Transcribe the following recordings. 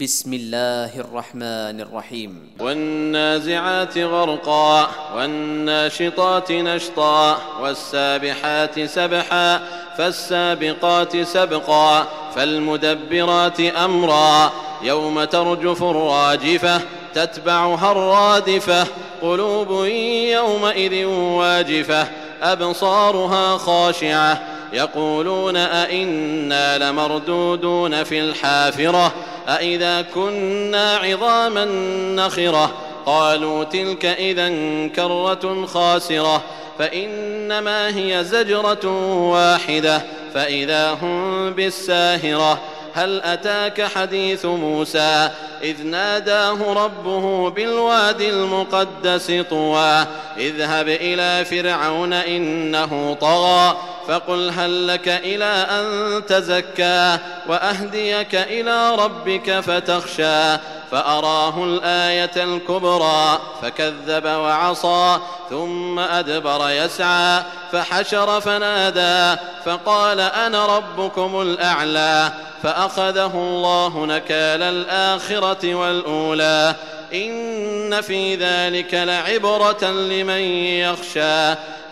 بسم الله الرحمن الرحيم. والنازعات غرقا والناشطات نشطا والسابحات سبحا فالسابقات سبقا فالمدبرات أمرا. يوم ترجف الراجفة تتبعها الرادفة. قلوب يومئذ واجفة أبصارها خاشعة. يقولون أئنا لمردودون في الحافرة. أإذا كنا عظاما نخرة قالوا تلك إذا كرة خاسرة فإنما هي زجرة واحدة فإذا هم بالساهرة هل أتاك حديث موسى إذ ناداه ربه بالواد المقدس طوى اذهب إلى فرعون إنه طغى فقل هل لك إلى أن تزكى وأهديك إلى ربك فتخشى فأراه الآية الكبرى فكذب وعصى ثم أدبر يسعى فحشر فنادى فقال أنا ربكم الأعلى فأخذه الله نكال الآخرة والأولى إن في ذلك لعبرة لمن يخشى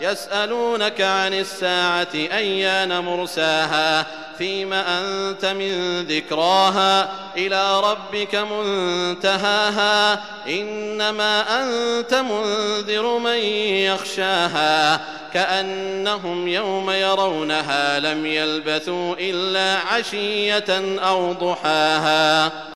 يسألونك عن الساعة أيان مرساها؟ فيم أنت من ذكراها؟ إلى ربك منتهاها؟ إنما أنت منذر من يخشاها؟ كأنهم يوم يرونها لم يلبثوا إلا عشية أو ضحاها.